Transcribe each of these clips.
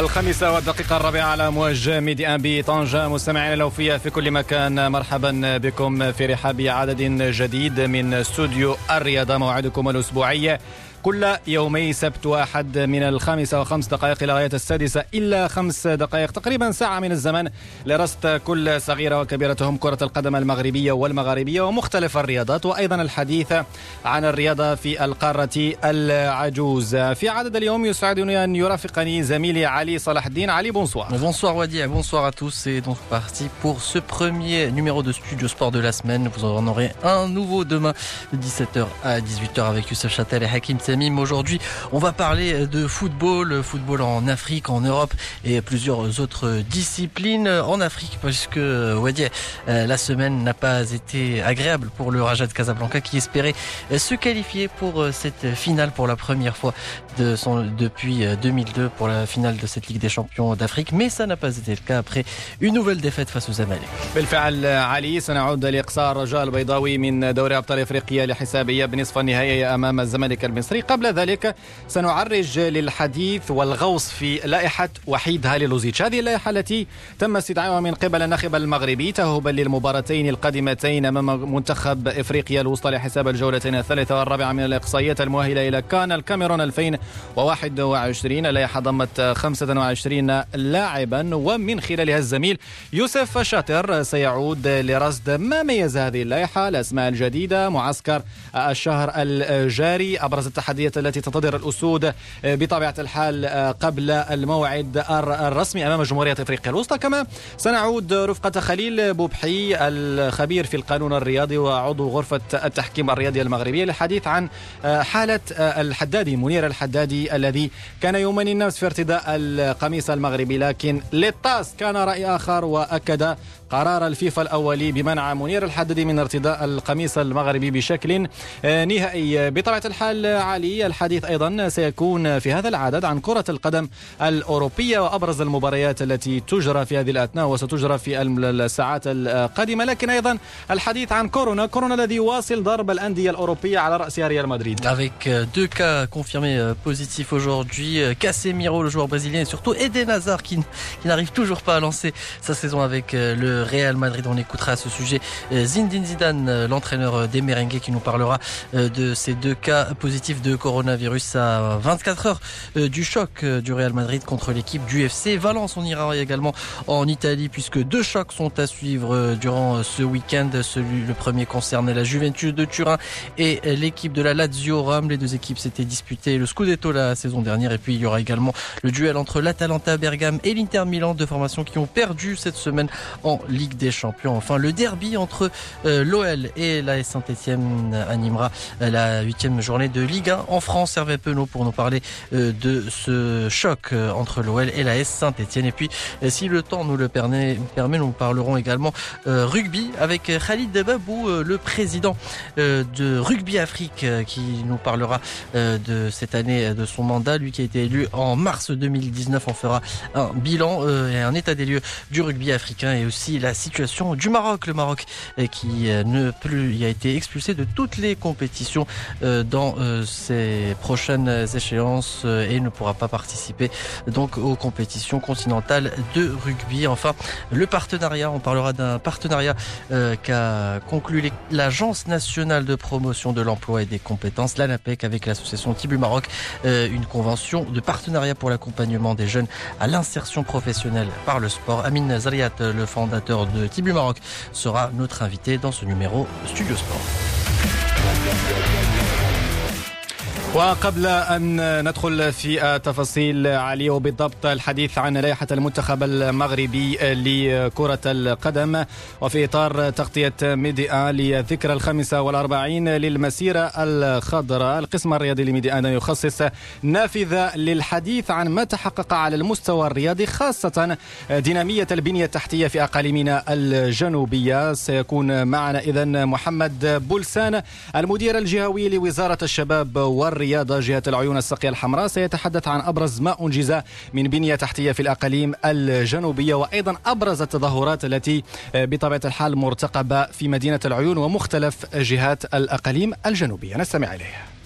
الخامسة والدقيقة الرابعة على موجة ميدي ان بطنجة مستمعينا الأوفياء في كل مكان مرحبا بكم في رحاب عدد جديد من استوديو الرياضة موعدكم الأسبوعي. كل يومي سبت وأحد من الخامسة وخمس دقائق إلى غاية السادسة إلا خمس دقائق تقريبا ساعة من الزمن لرصد كل صغيرة وكبيرة تهم كرة القدم المغربية والمغاربية ومختلف الرياضات وأيضا الحديث عن الرياضة في القارة العجوز. في عدد اليوم يسعدني أن يرافقني زميلي علي صلاح الدين. علي bonsoir Bonsoir Wadi, bonsoir à tous. C'est donc parti pour ce premier numéro de Studio Sport de la semaine. Vous en aurez un nouveau demain de 17h à 18h avec Youssef Châtel et Hakim Aujourd'hui, on va parler de football, football en Afrique, en Europe et plusieurs autres disciplines en Afrique, puisque Wadi, euh, la semaine n'a pas été agréable pour le Raja de Casablanca qui espérait se qualifier pour euh, cette finale pour la première fois de son, depuis 2002 euh, pour la finale de cette Ligue des Champions d'Afrique, mais ça n'a pas été le cas après une nouvelle défaite face aux Zamalek. بالفعل علي سنعود لإقصاء الرجاء البيضاوي من دوري أبطال إفريقيا لحسابية بنصف النهائي أمام الزمالك المصري قبل ذلك سنعرج للحديث والغوص في لائحة وحيد هالي لوزيتش هذه اللائحة التي تم استدعائها من قبل الناخب المغربي تهبا للمباراتين القادمتين أمام منتخب إفريقيا الوسطى لحساب الجولتين الثالثة والرابعة من الإقصائيات المؤهلة إلى كان الكاميرون 2021 اللائحة ضمت 25 لاعبا ومن خلالها الزميل يوسف شاطر سيعود لرصد ما ميز هذه اللائحة الأسماء الجديدة معسكر الشهر الجاري أبرز التحديات التحديات التي تنتظر الأسود آه، بطبيعة الحال آه، قبل الموعد الرسمي أمام جمهورية إفريقيا. الوسطى كما سنعود رفقة خليل بوبحي الخبير في القانون الرياضي وعضو غرفة التحكيم الرياضي المغربية للحديث عن آه، حالة الحدادي منير الحدادي الذي كان يومني الناس في ارتداء القميص المغربي. لكن للطاس كان رأي آخر وأكد قرار الفيفا الأولي بمنع منير الحددي من ارتداء القميص المغربي بشكل آه، نهائي. بطبيعة الحال علي الحديث أيضا سيكون في هذا العدد عن كرة القدم الأوروبية وأبرز المباريات التي تجرى في هذه الأثناء وستجرى في الساعات القادمة. لكن أيضا الحديث عن كورونا كورونا الذي يواصل ضرب الأندية الأوروبية على رأسها ريال مدريد. Avec euh, deux cas confirmés euh, positifs aujourd'hui, euh, Casemiro, le joueur brésilien, et surtout Eden Hazard qui, qui n'arrive toujours pas à lancer sa saison avec le Real Madrid. On écoutera à ce sujet euh, Zinedine Zidane, euh, l'entraîneur euh, des Merengues, qui nous parlera de ces deux cas positifs de coronavirus à 24 heures du choc du Real Madrid contre l'équipe du FC Valence. On ira également en Italie puisque deux chocs sont à suivre durant ce week-end. Celui, le premier concerne la Juventus de Turin et l'équipe de la Lazio Rome. Les deux équipes s'étaient disputées le Scudetto la saison dernière et puis il y aura également le duel entre l'Atalanta Bergame et l'Inter Milan, deux formations qui ont perdu cette semaine en Ligue des Champions. Enfin, le derby entre euh, l'OL et la Saint-Etienne animera euh, la huitième journée de Ligue 1 en France. Hervé Penaud pour nous parler euh, de ce choc entre l'OL et la Saint-Etienne. Et puis, si le temps nous le permet, nous parlerons également rugby avec Khalid Babou, le président de Rugby Afrique, qui nous parlera de cette année de son mandat. Lui qui a été élu en mars 2019, on fera un bilan et un état des lieux du rugby africain et aussi la situation du Maroc. Le Maroc euh, qui euh, ne plus y a été expulsé de toutes les compétitions euh, dans ces prochaines échéances et ne pourra pas participer donc aux compétitions continentales de rugby. Enfin, le partenariat, on parlera d'un partenariat qu'a conclu l'Agence nationale de promotion de l'emploi et des compétences, l'ANAPEC, avec l'association Tibu Maroc, une convention de partenariat pour l'accompagnement des jeunes à l'insertion professionnelle par le sport. Amin Zariat, le fondateur de Tibu Maroc, sera notre invité dans ce numéro Studio Sport. وقبل أن ندخل في تفاصيل علي وبالضبط الحديث عن لائحة المنتخب المغربي لكرة القدم وفي إطار تغطية ميديا للذكرى الخامسة والأربعين للمسيرة الخضراء. القسم الرياضي لميديا يخصص نافذة للحديث عن ما تحقق على المستوى الرياضي خاصة دينامية البنية التحتية في أقاليمنا الجنوبية. سيكون معنا إذا محمد بولسان المدير الجهوي لوزارة الشباب والرياضة. الرياضة جهة العيون السقية الحمراء سيتحدث عن أبرز ما أنجز من بنية تحتية في الأقاليم الجنوبية وأيضا أبرز التظاهرات التي آه، بطبيعة الحال مرتقبة في مدينة العيون ومختلف جهات الأقاليم الجنوبية. نستمع إليها.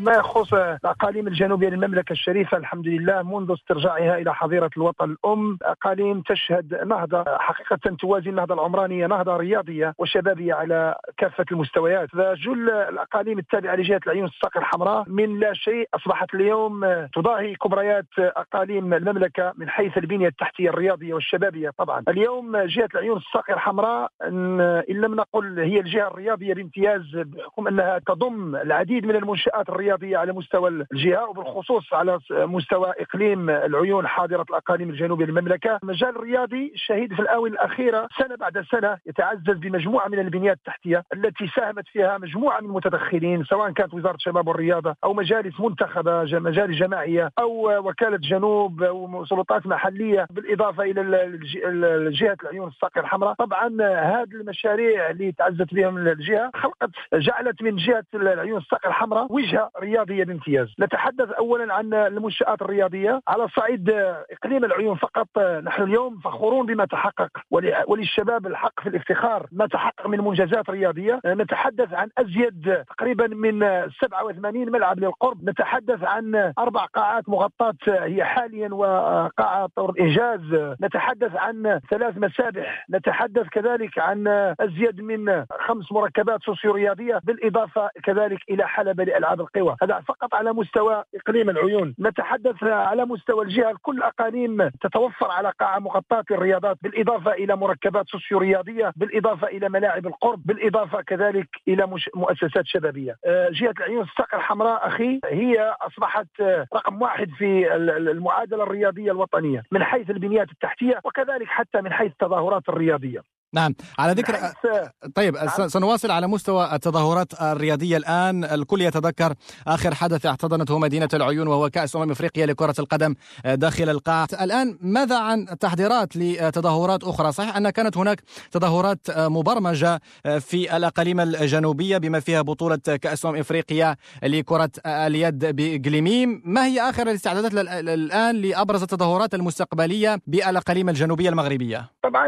ما يخص الاقاليم الجنوبية للمملكة الشريفة الحمد لله منذ استرجاعها إلى حظيرة الوطن الأم أقاليم تشهد نهضة حقيقة توازي النهضة العمرانية نهضة رياضية وشبابية على كافة المستويات. فجل الأقاليم التابعة لجهة العيون الصقر الحمراء من لا شيء أصبحت اليوم تضاهي كبريات أقاليم المملكة من حيث البنية التحتية الرياضية والشبابية طبعا. اليوم جهة العيون الصقر الحمراء إن لم نقل هي الجهة الرياضية بامتياز بحكم أنها تضم العديد من المنشآت الرياضية على مستوى الجهة وبالخصوص على مستوى إقليم العيون حاضرة الأقاليم الجنوبية للمملكة. المجال الرياضي شهيد في الآونة الأخيرة سنة بعد سنة يتعزز بمجموعة من البنيات التحتية التي ساهمت فيها مجموعة من المتدخلين سواء كانت وزارة الشباب والرياضة أو مجالس منتخبة مجالس جماعية أو وكالة جنوب أو سلطات محلية بالإضافة إلى جهة العيون الصقر الحمراء. طبعا هذه المشاريع اللي تعزت بهم الجهة خلقت جعلت من جهة العيون الصقر الحمراء وجهة رياضية بامتياز. نتحدث اولا عن المنشآت الرياضية. على صعيد إقليم العيون فقط. نحن اليوم فخورون بما تحقق. وللشباب الحق في الافتخار ما تحقق من منجزات رياضية. نتحدث عن أزيد تقريبا من 87 ملعب للقرب. نتحدث عن أربع قاعات مغطاة. هي حاليا وقاعة طور الإنجاز. نتحدث عن ثلاث مسابح. نتحدث كذلك عن أزيد من خمس مركبات socio رياضيه بالإضافة كذلك إلى حلبة لألعاب القوى هذا فقط على مستوى إقليم العيون. نتحدث على مستوى الجهة. كل الاقاليم تتوفر على قاعه مغطاة للرياضات بالإضافة إلى مركبات socio رياضيه بالإضافة إلى ملاعب القرب بالإضافة كذلك إلى مؤسسات شبابية. آه، جهة العيون الصقر الحمراء أخي هي أصبحت رقم واحد في المعادلة الرياضية الوطنية من حيث البنيات التحتية وكذلك حتى من حيث التظاهرات الرياضية. نعم. على ذكر طيب نعم. سنواصل على مستوى التظاهرات الرياضية الآن. الكل يتذكر آخر حدث احتضنته مدينة العيون وهو كأس أمم إفريقيا لكرة القدم داخل القاعة. الآن ماذا عن تحضيرات لتظاهرات أخرى؟ صحيح أن كانت هناك تظاهرات مبرمجة في الأقاليم الجنوبية بما فيها بطولة كأس أمم إفريقيا لكرة اليد بجليميم ما هي آخر الاستعدادات الان لأبرز التظاهرات المستقبلية بالأقاليم الجنوبية المغربية؟ طبعا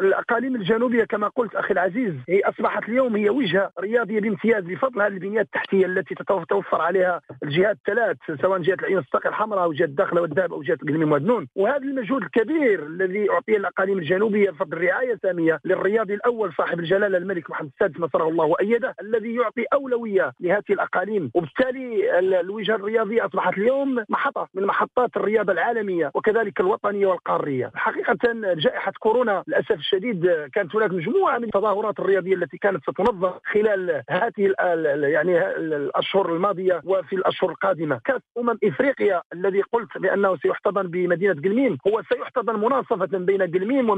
الأقاليم الجنوبية كما قلت أخي العزيز هي أصبحت اليوم هي وجهة رياضية بامتياز بفضل هذه البنيات التحتية التي تتوفر عليها الجهات الثلاث سواء جهة العين الصقر الحمراء أو جهة الداخله والذهب أو جهة قلميم ودنون وهذا المجهود الكبير الذي اعطي الأقاليم الجنوبية بفضل الرعاية السامية للرياضي الأول صاحب الجلالة الملك محمد السادس نصره الله وايده الذي يعطي أولوية لهذه الأقاليم. وبالتالي الوجهة الرياضية أصبحت اليوم محطة من محطات الرياضة العالمية وكذلك الوطنية والقارية. حقيقة جائحة كورونا للأسف الشديد كانت هناك مجموعة من التظاهرات الرياضية التي كانت ستنظم خلال هذه يعني الأشهر الماضية وفي الأشهر القادمة. كاس أمم إفريقيا الذي قلت بأنه سيحتضن بمدينة قلميم هو سيحتضن مناصفة بين قلميم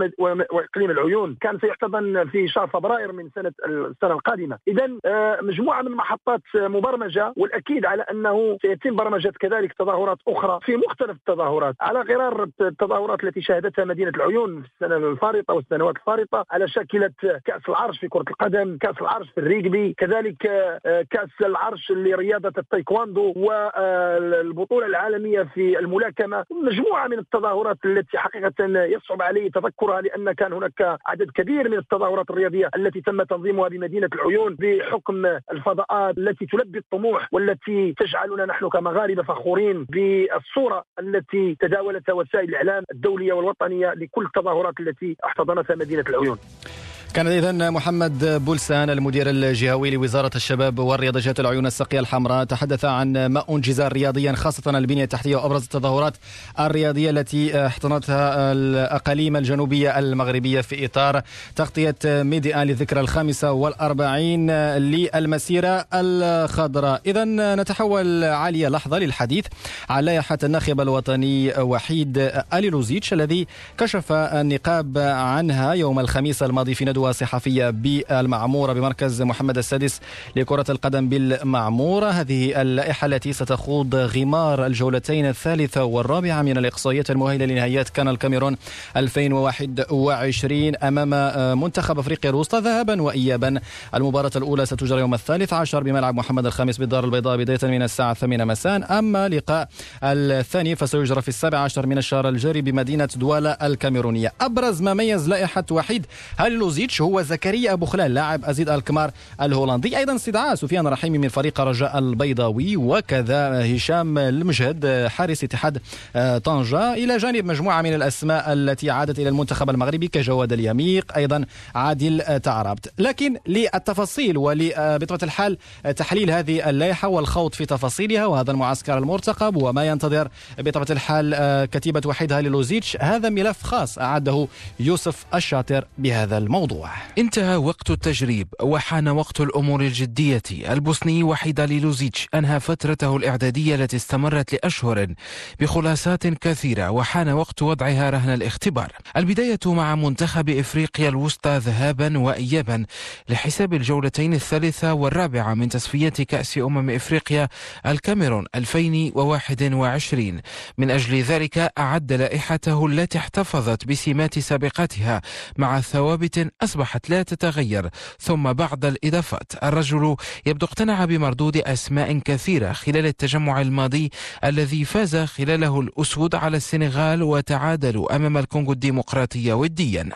وإقليم العيون. كان سيحتضن في شهر فبراير من سنة السنة القادمة. اذا آه، مجموعة من محطات مبرمجة والأكيد على أنه سيتم برمجة كذلك تظاهرات أخرى في مختلف التظاهرات. على غرار التظاهرات التي شهدتها مدينة العيون في السنة الفارطة والسنوات الفارطة على شكلة كأس العرش في كرة القدم كأس العرش في الريجبي كذلك آه، كأس العرش لرياضة التايكواندو والبطولة العالمية في الملاكمة. مجموعة من التظاهرات التي حقيقة يصعب علي تذكرها لأن كان هناك عدد كبير من التظاهرات الرياضية التي تم تنظيمها بمدينة العيون بحكم الفضاءات التي تلبي الطموح والتي تجعلنا نحن كمغاربة فخورين بالصورة التي تداولتها وسائل الإعلام الدولية والوطنية لكل التظاهرات التي احتضنتها مدينة العيون. información. كان إذا محمد بولسان المدير الجهوي لوزارة الشباب والرياضة جهة العيون السقية الحمراء تحدث عن ما أنجز رياضيا خاصة البنية التحتية وأبرز التظاهرات الرياضية التي احتضنتها الأقاليم الجنوبية المغربية في إطار تغطية ميديا للذكرى الخامسة والأربعين للمسيرة الخضراء. إذا نتحول عالية لحظة للحديث عن لائحة الناخب الوطني وحيد ألي لوزيتش الذي كشف النقاب عنها يوم الخميس الماضي في ندوة ندوة صحفية بالمعمورة بمركز محمد السادس لكرة القدم بالمعمورة. هذه اللائحة التي ستخوض غمار الجولتين الثالثة والرابعة من الإقصائيات المؤهلة لنهائيات كان الكاميرون 2021 أمام منتخب أفريقيا الوسطى. ذهابا وإيابا المباراة الأولى ستجرى يوم الثالث عشر بملعب محمد الخامس بالدار البيضاء بداية من الساعة الثامنة مساء. أما لقاء الثاني فسيجرى في السابع عشر من الشهر الجاري بمدينة دوالا الكاميرونية. أبرز ما ميز لائحة وحيد هالي لوزيتش هو زكريا أبو خلال لاعب أزيد الكمار الهولندي. أيضا استدعاء سفيان رحيمي من فريق رجاء البيضاوي وكذا هشام المجهد حارس اتحاد آه، طنجة. إلى جانب مجموعة من الأسماء التي عادت إلى المنتخب المغربي كجواد اليميق أيضا عادل تعربت. لكن للتفاصيل ولبطبيعة الحال تحليل هذه اللائحة والخوض في تفاصيلها وهذا المعسكر المرتقب وما ينتظر بطبيعة الحال آه، كتيبة وحيدها لوزيتش هذا ملف خاص أعده يوسف الشاطر بهذا الموضوع. انتهى وقت التجريب وحان وقت الأمور الجدية. البوسني وحيد ليلوزيتش أنهى فترته الإعدادية التي استمرت لأشهر بخلاصات كثيرة وحان وقت وضعها رهن الاختبار. البداية مع منتخب إفريقيا الوسطى ذهابا وايابا لحساب الجولتين الثالثة والرابعة من تصفيه كأس أمم إفريقيا الكاميرون 2021 من أجل ذلك أعد لائحته التي احتفظت بسمات سابقتها مع ثوابت أصبحت لا تتغير. ثم بعض الإضافات الرجل يبدو اقتنع بمردود أسماء كثيرة خلال التجمع الماضي الذي فاز خلاله الأسود على السنغال وتعادلوا أمام الكونغو الديمقراطية وديا.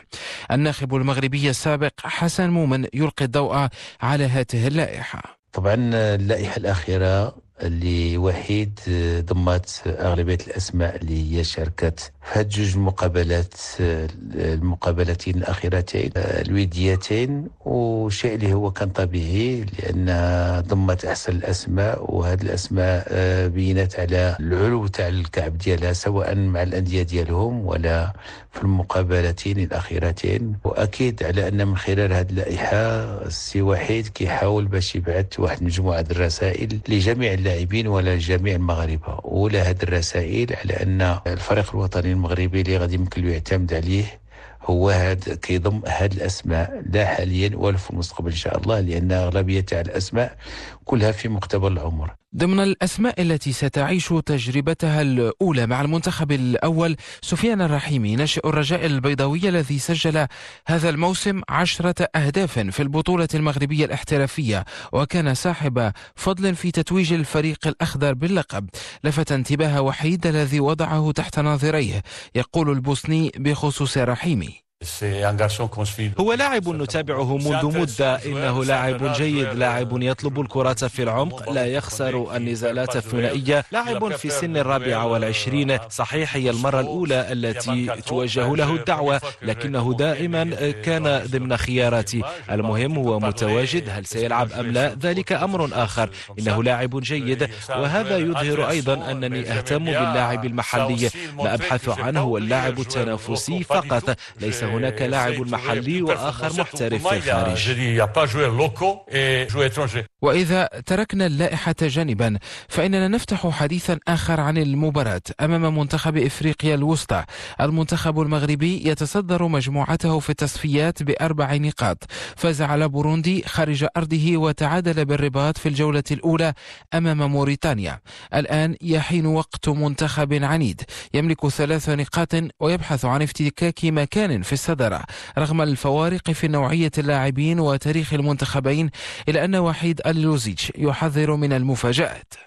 الناخب المغربي السابق حسن مومن يلقي الضوء على هذه اللائحة. طبعا اللائحة الأخيرة اللي وحيد ضمت أغلبية الأسماء اللي هي شاركت في هاد جوج المقابلات المقابلتين الأخيرتين الوديتين. وشيء اللي هو كان طبيعي لأن ضمت أحسن الأسماء. وهاد الأسماء بينت على العلو تاع الكعب ديالها سواء مع الأندية ديالهم ولا في المقابلتين الأخيرتين. وأكيد على أن من خلال هذه اللائحة السي وحيد كيحاول باش يبعث واحد مجموعة الرسائل لجميع اللاعبين ولا لجميع المغاربه ولا هذه الرسائل على أن الفريق الوطني المغربي اللي غادي يمكن يعتمد عليه هو هذا كيضم هذه الأسماء لا حاليا ولا في المستقبل إن شاء الله لأن أغلبية تاع الأسماء كلها في مقتبل العمر. ضمن الأسماء التي ستعيش تجربتها الأولى مع المنتخب الأول سفيان الرحيمي ناشئ الرجاء البيضاوي الذي سجل هذا الموسم عشرة أهداف في البطولة المغربية الاحترافية وكان صاحب فضل في تتويج الفريق الأخضر باللقب. لفت انتباه وحيد الذي وضعه تحت ناظريه يقول البوسني بخصوص رحيمي. هو لاعب نتابعه منذ مدة إنه لاعب جيد لاعب يطلب الكرة في العمق لا يخسر النزالات الثنائية. لاعب في سن الرابعة والعشرين. صحيح هي المرة الأولى التي توجه له الدعوة لكنه دائما كان ضمن خياراتي المهم هو متواجد. هل سيلعب أم لا؟ ذلك أمر آخر. إنه لاعب جيد. وهذا يظهر أيضا أنني أهتم باللاعب المحلي. ما أبحث عنه هو اللاعب التنافسي فقط. ليس هناك لاعب محلي وآخر محترف في الخارج وإذا تركنا اللائحة جانبا فإننا نفتح حديثا آخر عن المباراة أمام منتخب إفريقيا الوسطى. المنتخب المغربي يتصدر مجموعته في التصفيات بأربع نقاط. فاز على بوروندي خارج أرضه وتعادل بالرباط في الجولة الأولى أمام موريتانيا. الآن يحين وقت منتخب عنيد. يملك ثلاث نقاط ويبحث عن افتكاك مكان في الصدارة رغم الفوارق في نوعية اللاعبين وتاريخ المنتخبين إلى أن وحيد اللوزيتش يحذر من المفاجآت.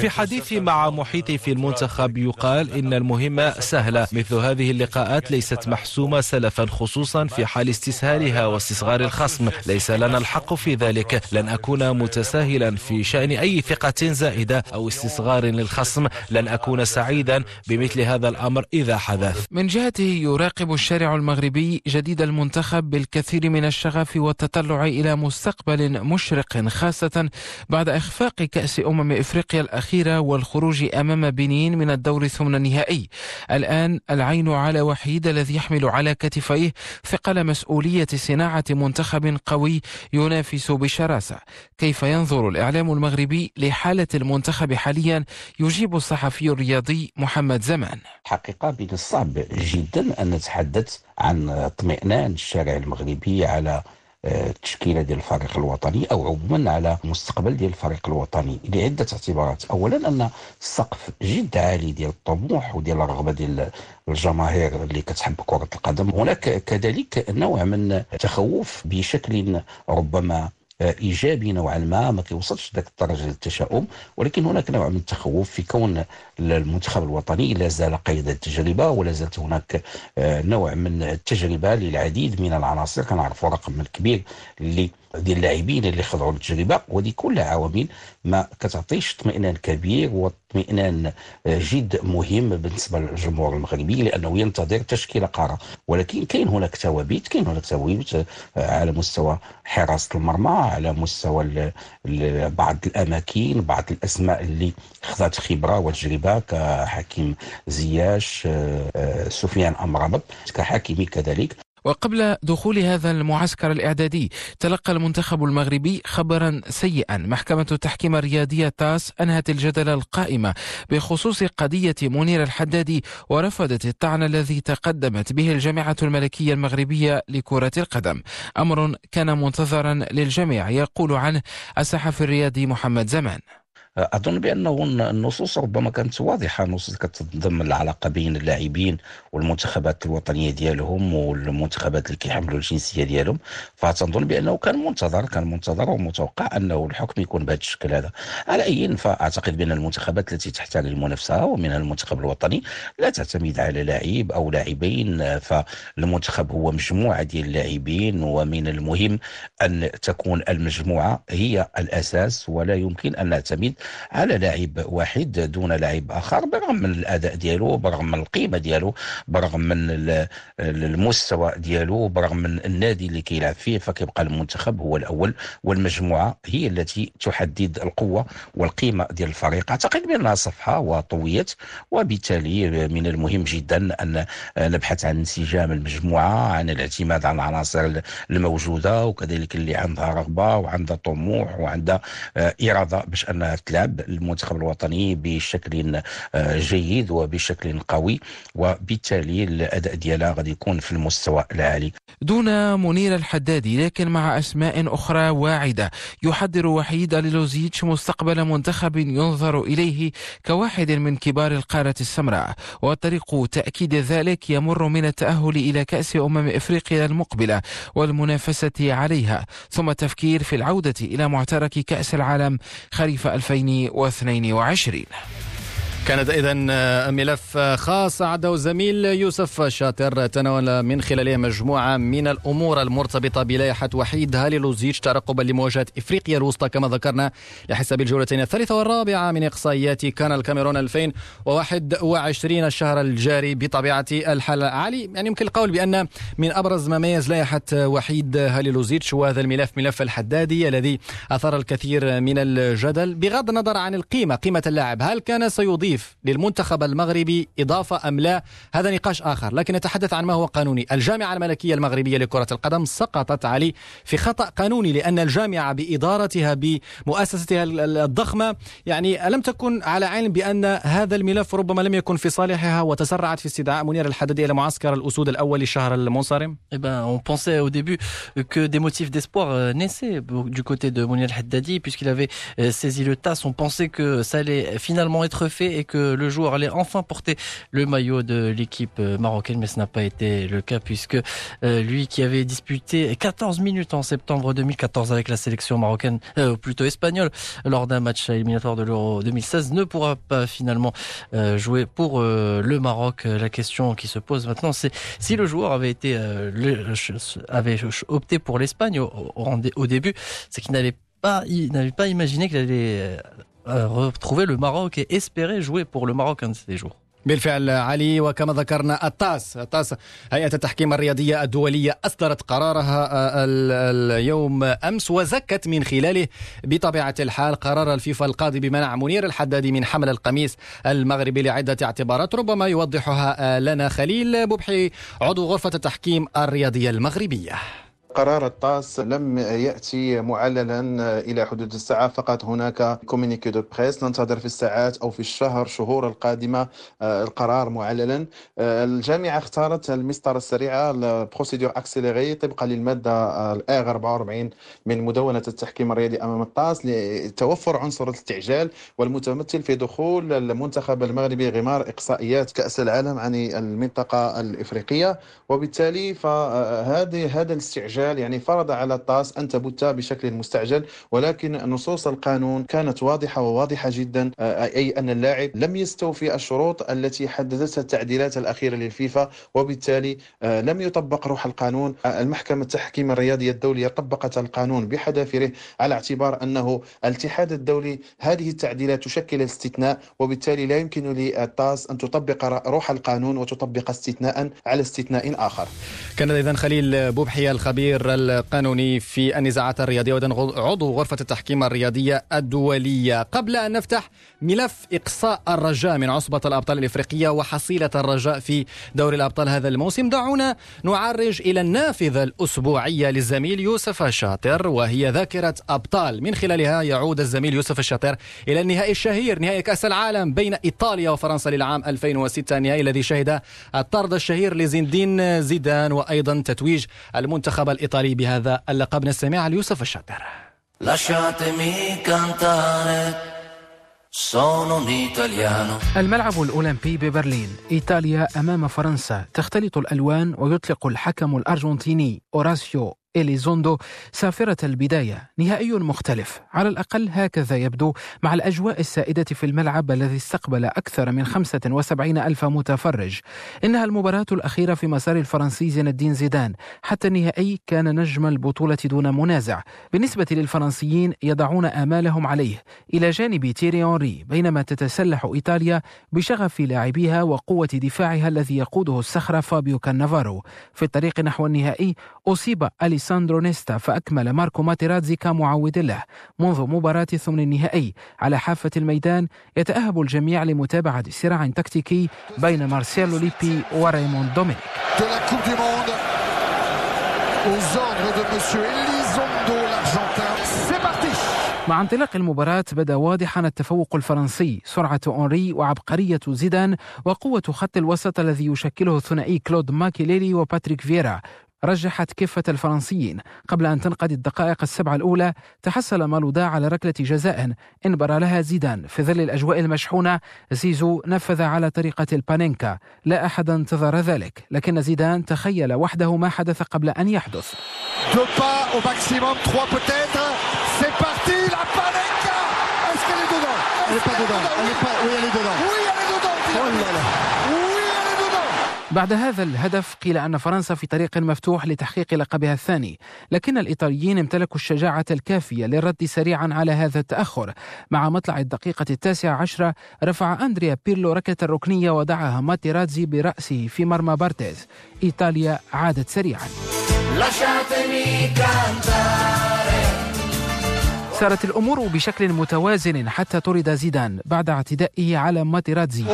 في حديثي مع محيطي في المنتخب يقال إن المهمة سهلة. مثل هذه اللقاءات ليست محسومة سلفا خصوصا في حال استسهالها واستصغار الخصم. ليس لنا الحق في ذلك. لن أكون متساهلا في شأن أي ثقة زائدة أو استصغار للخصم. لن أكون سعيدا بمثل هذا الأمر إذا حدث. من جهته يراقب الشارع المغربي جديد المنتخب بالكثير من الشغف والتطلع إلى مستقبل مشرق خاصة بعد إخفاق كأس أمم إفريقيا. افريقيا الأخيرة والخروج أمام بنين من الدور ثمن النهائي. الآن العين على وحيد الذي يحمل على كتفيه ثقل مسؤولية صناعة منتخب قوي ينافس بشراسة. كيف ينظر الإعلام المغربي لحالة المنتخب حاليا؟ يجيب الصحفي الرياضي محمد زمان. حقيقة من الصعب جدا أن نتحدث عن اطمئنان الشارع المغربي على التشكيله ديال الفريق الوطني أو عموما على المستقبل ديال الفريق الوطني لعدة اعتبارات. اولا أن السقف جد عالي ديال الطموح وديال الرغبة ديال الجماهير اللي كتحب كرة القدم. هناك كذلك نوع من التخوف بشكل ربما إيجابي نوعا ما ما كيوصلش ذاك الدرجة للتشاؤم. ولكن هناك نوع من التخوف في كون المنتخب الوطني لا زال قيد التجربة ولا زالت هناك آه، نوع من التجربة للعديد من العناصر. كنعرفوا رقم الكبير اللي ديال اللاعبين اللي خضعوا للتجربة ودي كلها عوامل ما كتعطيش اطمئنان كبير واطمئنان آه، جد مهم بالنسبة للجمهور المغربي لأنه ينتظر تشكيلة قارة. ولكن كاين هناك ثوابت كاين هناك ثوابت آه، على مستوى حراسة المرمى على مستوى بعض الأماكن بعض الأسماء اللي خذت خبرة وتجربة كحكيم زياش آه، سفيان أمرابط كحكيمي كذلك. وقبل دخول هذا المعسكر الإعدادي تلقى المنتخب المغربي خبرا سيئا. محكمة التحكيم الرياضية تاس أنهت الجدل القائمة بخصوص قضية منير الحدادي ورفضت الطعن الذي تقدمت به الجامعة الملكية المغربية لكرة القدم. أمر كان منتظرا للجميع يقول عنه الصحفي الرياضي محمد زمان. أظن بأنه النصوص ربما كانت واضحة. نصوص كتضم العلاقه بين اللاعبين والمنتخبات الوطنية ديالهم والمنتخبات اللي كيحملوا الجنسية ديالهم. فتنظن بأنه كان منتظر كان منتظر ومتوقع أنه الحكم يكون بهذا الشكل هذا. على أي فأعتقد بأن المنتخبات التي تحتاج المنافسة ومنها المنتخب الوطني لا تعتمد على لاعب أو لاعبين. فالمنتخب هو مجموعة ديال اللاعبين ومن المهم أن تكون المجموعة هي الأساس ولا يمكن أن نعتمد على لاعب واحد دون لاعب آخر برغم من الأداء ديالو برغم من القيمة ديالو برغم من المستوى ديالو برغم من النادي اللي كيلعب فيه فكيبقى المنتخب هو الأول والمجموعة هي التي تحدد القوة والقيمة ديال الفريق. أعتقد بانها صفحة وطويت وبالتالي من المهم جدا أن نبحث عن انسجام المجموعة عن الاعتماد على العناصر الموجودة وكذلك اللي عندها رغبة وعندها طموح وعندها إرادة باش أنها تلعب المنتخب الوطني بشكل آه، جيد وبشكل قوي وبالتالي الأداء ديالها غادي يكون في المستوى العالي. دون منير الحدادي لكن مع أسماء أخرى واعدة يحضر وحيد ليلوزيتش مستقبل منتخب ينظر إليه كواحد من كبار القارة السمراء وطريق تأكيد ذلك يمر من التأهل إلى كأس أمم إفريقيا المقبلة والمنافسة عليها ثم التفكير في العودة إلى معترك كأس العالم خريف 2000 2022 كانت اذا ملف خاص عده الزميل يوسف شاطر تناول من خلاله مجموعة من الأمور المرتبطة بلائحة وحيد هاليلوزيتش ترقبا لمواجهة إفريقيا الوسطى كما ذكرنا لحساب الجولتين الثالثة والرابعة من إقصائيات كان الكاميرون 2021 الشهر الجاري بطبيعة الحال. علي يعني يمكن القول بأن من أبرز ما ميز لائحة وحيد هاليلوزيتش وهذا الملف ملف الحدادي الذي أثار الكثير من الجدل بغض النظر عن القيمة قيمة اللاعب. هل كان سيضيف تضيف للمنتخب المغربي إضافة أم لا؟ هذا نقاش آخر لكن نتحدث عن ما هو قانوني. الجامعة الملكية المغربية لكرة القدم سقطت علي في خطأ قانوني لأن الجامعة بإدارتها بمؤسستها الضخمة يعني لم تكن على علم بأن هذا الملف ربما لم يكن في صالحها وتسرعت في استدعاء منير الحددي إلى معسكر الأسود الأول للشهر المنصرم؟ Eh euh, du côté de Mounir Haddadi puisqu'il avait euh, saisi le TAS. On pensait que ça allait finalement être fait et que le joueur allait enfin porter le maillot de l'équipe euh, marocaine, mais ce n'a pas été le cas puisque euh, lui qui avait disputé 14 minutes en septembre 2014 avec la sélection marocaine, euh, plutôt espagnole, lors d'un match éliminatoire de l'Euro 2016, ne pourra pas finalement jouer pour le Maroc. La question qui se pose maintenant, c'est si le joueur avait opté pour l'Espagne au, au, début, c'est qu'il n'avait pas, il n'avait pas imaginé qu'il allait retrouver le Maroc et espérer jouer pour le Maroc un de ces jours. بالفعل علي وكما ذكرنا التاس التاس هيئة التحكيم الرياضية الدولية أصدرت قرارها اليوم أمس وزكت من خلاله بطبيعة الحال قرار الفيفا القاضي بمنع منير الحدادي من حمل القميص المغربي لعدة اعتبارات ربما يوضحها لنا خليل ببحي عضو غرفة التحكيم الرياضية المغربية قرار الطاس لم يأتي معللا إلى حدود الساعة فقط هناك communiqué de presse ننتظر في الساعات أو في الشهر شهور القادمة آه، القرار معللا. آه، الجامعة اختارت المسطرة السريعة ال procédure accélérée طبقا للمادة ال R 44 من مدونة التحكيم الرياضي أمام الطاس لتوفر عنصر الاستعجال والمتمثل في دخول المنتخب المغربي غمار إقصائيات كأس العالم عن المنطقة الإفريقية. وبالتالي فهذه هذا الاستعجال الرجال يعني فرض على الطاس أن تبت بشكل مستعجل ولكن نصوص القانون كانت واضحة وواضحة جدا أي أن اللاعب لم يستوفي الشروط التي حددتها التعديلات الأخيرة للفيفا وبالتالي لم يطبق روح القانون. المحكمة التحكيم الرياضية الدولية طبقت القانون بحذافيره على اعتبار أنه الاتحاد الدولي هذه التعديلات تشكل استثناء وبالتالي لا يمكن للطاس أن تطبق روح القانون وتطبق استثناء على استثناء آخر. كان إذا خليل بوبحية الخبير القانوني في النزاعات الرياضية عضو غرفة التحكيم الرياضية الدولية. قبل أن نفتح ملف إقصاء الرجاء من عصبة الأبطال الإفريقية وحصيلة الرجاء في دوري الأبطال هذا الموسم دعونا نعرج إلى النافذة الأسبوعية للزميل يوسف الشاطر وهي ذاكرة أبطال. من خلالها يعود الزميل يوسف الشاطر إلى النهائي الشهير نهائي كأس العالم بين إيطاليا وفرنسا للعام 2006 النهائي الذي شهد الطرد الشهير لزندين زيدان وأيضا تتويج المنتخب الإيطالي بهذا اللقب. نستمع ليوسف الشاطر. الملعب الأولمبي ببرلين. إيطاليا أمام فرنسا. تختلط الألوان ويطلق الحكم الأرجنتيني. أوراسيو. إليزوندو سافرة البداية نهائي مختلف. على الأقل هكذا يبدو مع الأجواء السائدة في الملعب الذي استقبل أكثر من 75 ألف متفرج. إنها المباراة الأخيرة في مسار الفرنسي زين الدين زيدان. حتى النهائي كان نجم البطولة دون منازع. بالنسبة للفرنسيين يضعون آمالهم عليه. إلى جانب تيري أونري بينما تتسلح إيطاليا بشغف لاعبيها وقوة دفاعها الذي يقوده الصخرة فابيو كانافارو. في الطريق نحو النهائي أصيب أليس أليساندرو نيستا فأكمل ماركو ماتيرازي كمعوض له. منذ مباراة الثمن النهائي على حافة الميدان يتأهب الجميع لمتابعة صراع تكتيكي بين مارسيلو ليبي وريمون دومينيك. مع انطلاق المباراة بدا واضحا التفوق الفرنسي. سرعة أونري وعبقرية زيدان وقوة خط الوسط الذي يشكله الثنائي كلود ماكيليلي وباتريك فييرا. رجحت كفة الفرنسيين. قبل أن تنقضي الدقائق السبعة الأولى تحصل مالودا على ركلة جزاء. انبرى لها زيدان. في ظل الأجواء المشحونة زيزو نفذ على طريقة البانينكا. لا أحد انتظر ذلك. لكن زيدان تخيل وحده ما حدث قبل أن يحدث. Elle est pas dedans. Elle est pas... Oui, elle est dedans. Oui, elle est dedans. Oh là là. بعد هذا الهدف قيل أن فرنسا في طريق مفتوح لتحقيق لقبها الثاني لكن الإيطاليين امتلكوا الشجاعة الكافية للرد سريعا على هذا التأخر. مع مطلع الدقيقة التاسعة عشرة رفع أندريا بيرلو ركلة الركنية أودعها ماتيرازي برأسه في مرمى بارتيز. إيطاليا عادت سريعا. سارت الأمور بشكل متوازن حتى طرد زيدان بعد اعتدائه على ماتيراتزي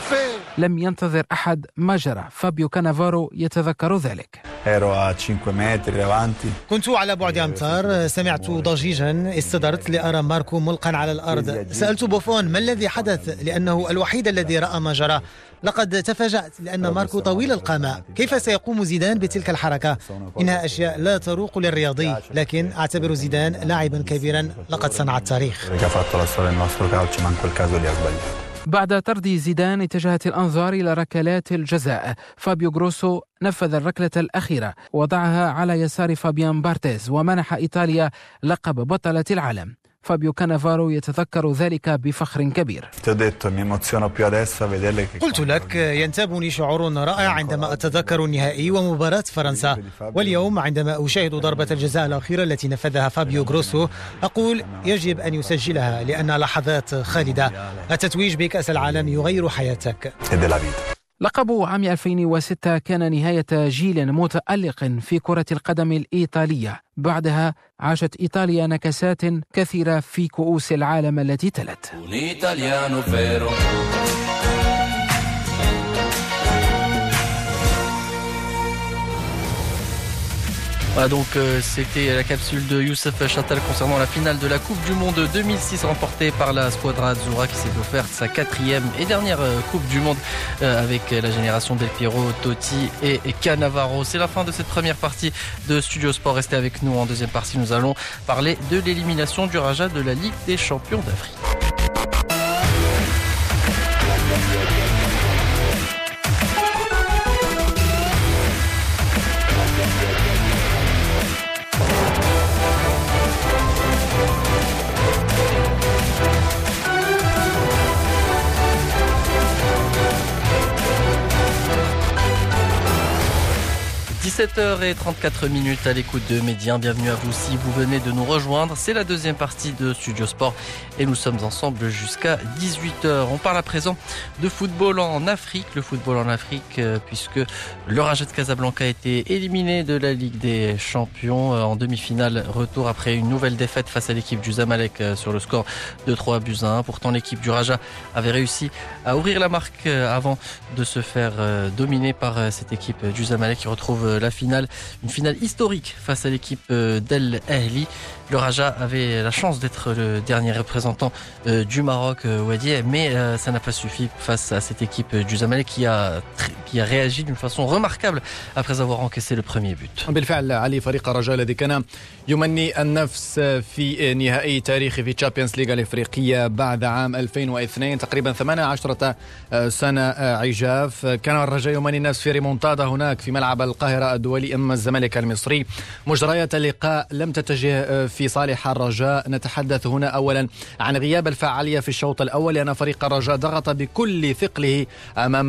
fait. لم ينتظر أحد ما جرى. فابيو كانافارو يتذكر ذلك. كنت على بعد أمتار. سمعت ضجيجا. استدرت لأرى ماركو ملقا على الأرض. سألت بوفون ما الذي حدث؟ لأنه الوحيد الذي رأى ما جرى. لقد تفاجأت لأن ماركو طويل القامة. كيف سيقوم زيدان بتلك الحركة؟ إنها أشياء لا تروق للرياضي لكن أعتبر زيدان لاعبا كبيرا لقد صنع التاريخ. بعد طرد زيدان اتجهت الأنظار إلى ركلات الجزاء فابيو غروسو نفذ الركلة الأخيرة وضعها على يسار فابيان بارتيز ومنح إيطاليا لقب بطلة العالم. فابيو كانافارو يتذكر ذلك بفخر كبير. قلت لك ينتابني شعور رائع عندما أتذكر النهائي ومباراة فرنسا. واليوم عندما أشاهد ضربة الجزاء الأخيرة التي نفذها فابيو غروسو أقول يجب أن يسجلها لأن لحظات خالدة. التتويج بكأس العالم يغير حياتك. لقب عام 2006 كان نهاية جيل متألق في كرة القدم الإيطالية. بعدها عاشت إيطاليا نكسات كثيرة في كؤوس العالم التي تلت. Voilà donc euh, c'était la capsule de Youssef Chatal concernant la finale de la Coupe du Monde 2006 remportée par la Squadra Azzurra qui s'est offerte sa quatrième et dernière euh, Coupe du Monde euh, avec la génération Del Piero, Totti et Cannavaro. C'est la fin de cette première partie de Studio Sport. Restez avec nous en deuxième partie. Nous allons parler de l'élimination du Raja de la Ligue des Champions d'Afrique. 17h34 minutes à l'écoute de Médien. Bienvenue à vous si vous venez de nous rejoindre. C'est la deuxième partie de Studio Sport et nous sommes ensemble jusqu'à 18h. On parle à présent de football en Afrique. Le football en Afrique euh, puisque le Raja de Casablanca a été éliminé de la Ligue des Champions euh, en demi-finale. Retour après une nouvelle défaite face à l'équipe du Zamalek euh, sur le score de 3 buts à 1. Pourtant l'équipe du Raja avait réussi à ouvrir la marque avant de se faire dominer par cette équipe du Zamalek qui retrouve finale, une finale historique face à l'équipe euh, d'El Ahli. Le Raja avait la chance d'être le dernier représentant euh, du Maroc, euh, Wadi, mais ça n'a pas suffi face à cette équipe du Zamalek qui a, qui a réagi d'une façon remarquable après avoir encaissé le premier but. بالفعل علي فريق الرجاء الذي كان يمني النفس في نهائي تاريخي في تشامبيونز ليغا الافريقيه بعد عام 2002 تقريبا 18 سنه عجاف كان الرجاء يمني النفس في ريمونتادا هناك في ملعب القاهره الدولي أما الزمالك المصري مجريات اللقاء لم تتجه في صالح الرجاء. نتحدث هنا أولا عن غياب الفعالية في الشوط الأول. لأن فريق الرجاء ضغط بكل ثقله أمام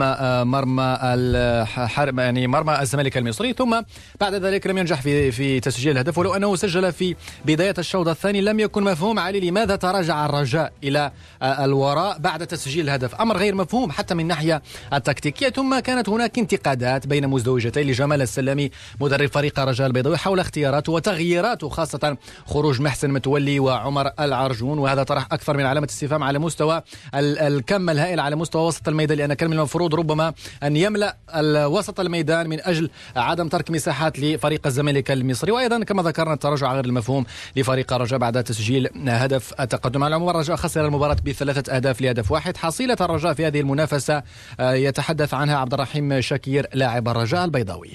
مرمى الحرب يعني مرمى الزمالك المصري. ثم بعد ذلك لم ينجح في في تسجيل الهدف ولو أنه سجل في بداية الشوط الثاني لم يكن مفهوم. علي لماذا تراجع الرجاء إلى الوراء بعد تسجيل الهدف؟ أمر غير مفهوم حتى من ناحية التكتيكية. ثم كانت هناك انتقادات بين مزدوجتين لجمال السلامي مدرب فريق رجاء البيضاوي حول اختياراته وتغييراته خاصة خروج محسن متولي وعمر العرجون وهذا طرح أكثر من علامة استفهام على مستوى الكم الهائل على مستوى وسط الميدان لأن كان من المفروض ربما أن يملأ وسط الميدان من أجل عدم ترك مساحات لفريق الزمالك المصري. وأيضا كما ذكرنا التراجع غير المفهوم لفريق الرجاء بعد تسجيل هدف التقدم على العموم. الرجاء خسر المباراة بثلاثة أهداف لهدف واحد. حصيلة الرجاء في هذه المنافسة آه، يتحدث عنها عبد الرحيم شكير لاعب الرجاء البيضاوي.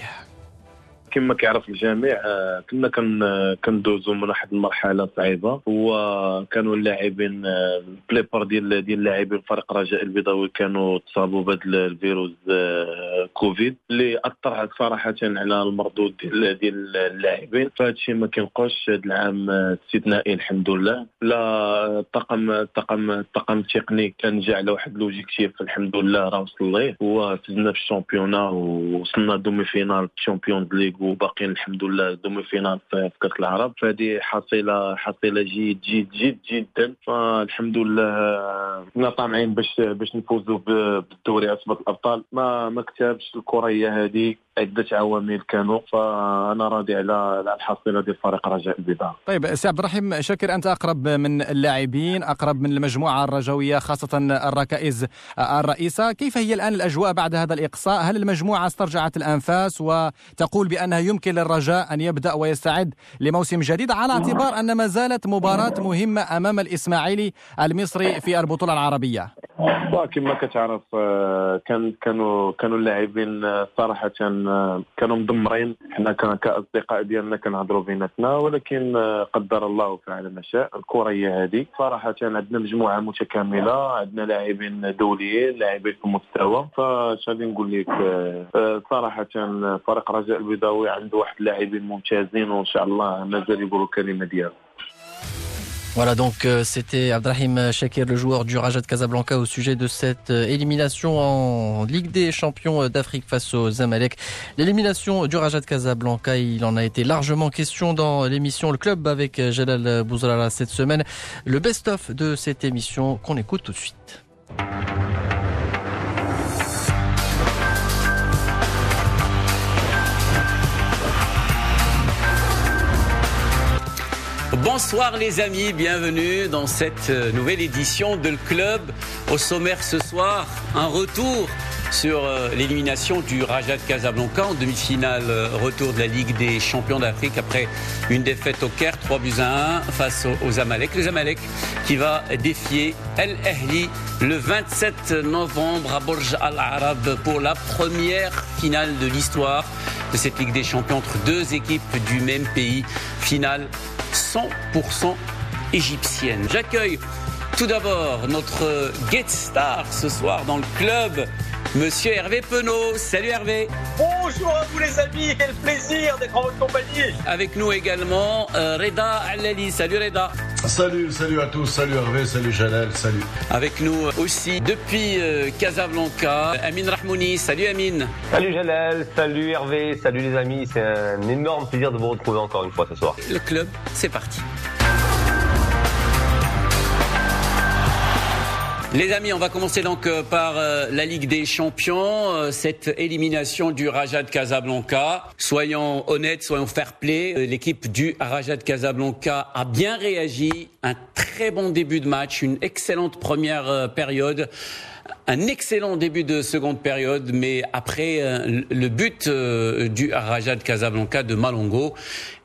كما كيعرف الجميع آه، كنا كندوزو من واحد المرحلة صعيبة. وكانوا اللاعبين البليبار آه، ديال ديال اللاعبين فريق رجاء البيضاوي كانوا تصابوا بهذا الفيروس آه، كوفيد اللي أثر صراحة على المردود ديال ديال اللاعبين. فهذا الشيء ما كينقصش هذا العام استثنائي الحمد لله. لا الطاقم الطاقم الطاقم التقني كان جا على واحد l'objectif الحمد لله راه وصل ليه. وفزنا في ال championnat ووصلنا demi-finale الشامبيونز ليغ وباقيين الحمد لله demi-finale في كاس العرب. فهذه حصيلة حصيلة جيد جيد جيد جدا فالحمد لله كنا طامعين باش باش نفوزوا بالدوري عصبة الأبطال. ما ما كتبش الكرة هذه عدة عوامل كانوا. فأنا راضي على الحصيلة ديال فريق رجاء البيضاء. طيب سي عبد الرحيم شاكر أنت أقرب من اللاعبين أقرب من المجموعة الرجوية خاصة الركائز الرئيسة، كيف هي الآن الأجواء بعد هذا الإقصاء؟ هل المجموعة استرجعت الأنفاس وتقول بانها يمكن للرجاء أن يبدأ ويستعد لموسم جديد على اعتبار أن ما زالت مباراة مهمة أمام الإسماعيلي المصري في البطولة العربية؟ كما كتعرف آه، كان كانوا كانوا اللاعبين آه، صراحة كانوا مدمرين. حنا كأصدقاء ديالنا كنهضروا بيناتنا ولكن آه، قدر الله فعل ما شاء. الكرة هي هذه. صراحة عندنا مجموعة متكاملة. عندنا لاعبين دوليين لاعبين في المستوى. فاش غادي نقول لك صراحة فريق رجاء البيضاوي عنده واحد اللاعبين ممتازين وإن شاء الله مازال يقولوا الكلمة ديالهم. Voilà donc euh, c'était Abdrahim Shakir, le joueur du Raja de Casablanca au sujet de cette euh, élimination en Ligue des champions euh, d'Afrique face aux Zamalek. L'élimination du Raja de Casablanca, il en a été largement question dans l'émission Le Club avec Jalal Bouzrala cette semaine. Le best-of de cette émission qu'on écoute tout de suite. Bonsoir les amis, bienvenue dans cette euh, nouvelle édition de Le Club. Au sommaire ce soir, un retour sur euh, l'élimination du Raja Casablanca en demi-finale euh, retour de la Ligue des champions d'Afrique après une défaite au Caire 3 buts à 1 face aux Amalek. Les Amalek qui va défier El Ahli le 27 novembre à Borj Al Arab pour la première finale de l'histoire de cette Ligue des champions entre deux équipes du même pays. Finale 100% égyptienne. J'accueille tout d'abord notre guest star ce soir dans le club, Monsieur Hervé Penaud. Salut Hervé. Bonjour à vous les amis, quel plaisir d'être en votre compagnie. Avec nous également euh, Reda Alali. Salut Reda. Salut, salut à tous, salut Hervé, salut Jalal, salut. Avec nous aussi depuis euh, Casablanca, Amin Rahmouni. Salut Amin. Salut Jalal, salut Hervé, salut les amis. C'est un énorme plaisir de vous retrouver encore une fois ce soir. Le club, c'est parti. Les amis, on va commencer donc euh, par euh, la Ligue des Champions, euh, cette élimination du Raja de Casablanca. Soyons honnêtes, soyons fair-play. L'équipe du Raja de Casablanca a bien réagi, un très bon début de match, une excellente première période un excellent début de seconde période, mais après euh, le but euh, du Raja de Casablanca de Malongo,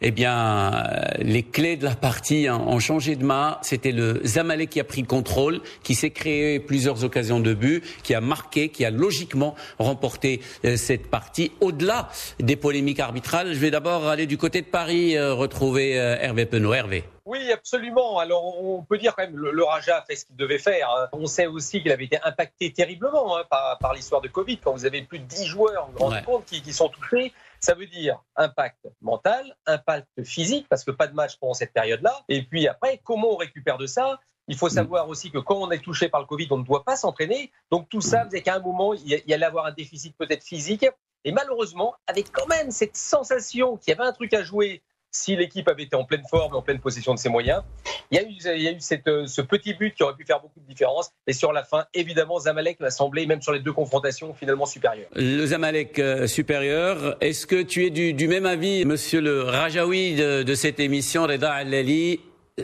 eh bien, euh, les clés de la partie ont changé de main. C'était le Zamalek qui a pris contrôle, qui s'est créé plusieurs occasions de but, qui a marqué, qui a logiquement remporté cette partie. Au-delà des polémiques arbitrales, je vais d'abord aller du côté de Paris retrouver Hervé Penaud. Hervé. Oui, absolument. Alors, on peut dire quand même le, le Raja a fait ce qu'il devait faire. Hein. On sait aussi qu'il avait été impacté terriblement hein, par, par l'histoire de Covid. Quand vous avez plus de 10 joueurs, vous vous compte, qui, qui sont touchés, ça veut dire impact mental, impact physique, parce que pas de match pendant cette période-là. Et puis après, comment on récupère de ça? Il faut mm. savoir aussi que quand on est touché par le Covid, on ne doit pas s'entraîner. Donc tout ça mm. faisait qu'à un moment, il y allait avoir un déficit peut-être physique. Et malheureusement, avec quand même cette sensation qu'il y avait un truc à jouer si l'équipe avait été en pleine forme, en pleine possession de ses moyens. Il y a eu, euh, ce petit but qui aurait pu faire beaucoup de différence. Et sur la fin, évidemment, Zamalek m'a semblé, même sur les deux confrontations, finalement supérieur. Le Zamalek euh, supérieur. Est-ce que tu es du, même avis, monsieur le Rajaoui de, de cette émission, Reda Alali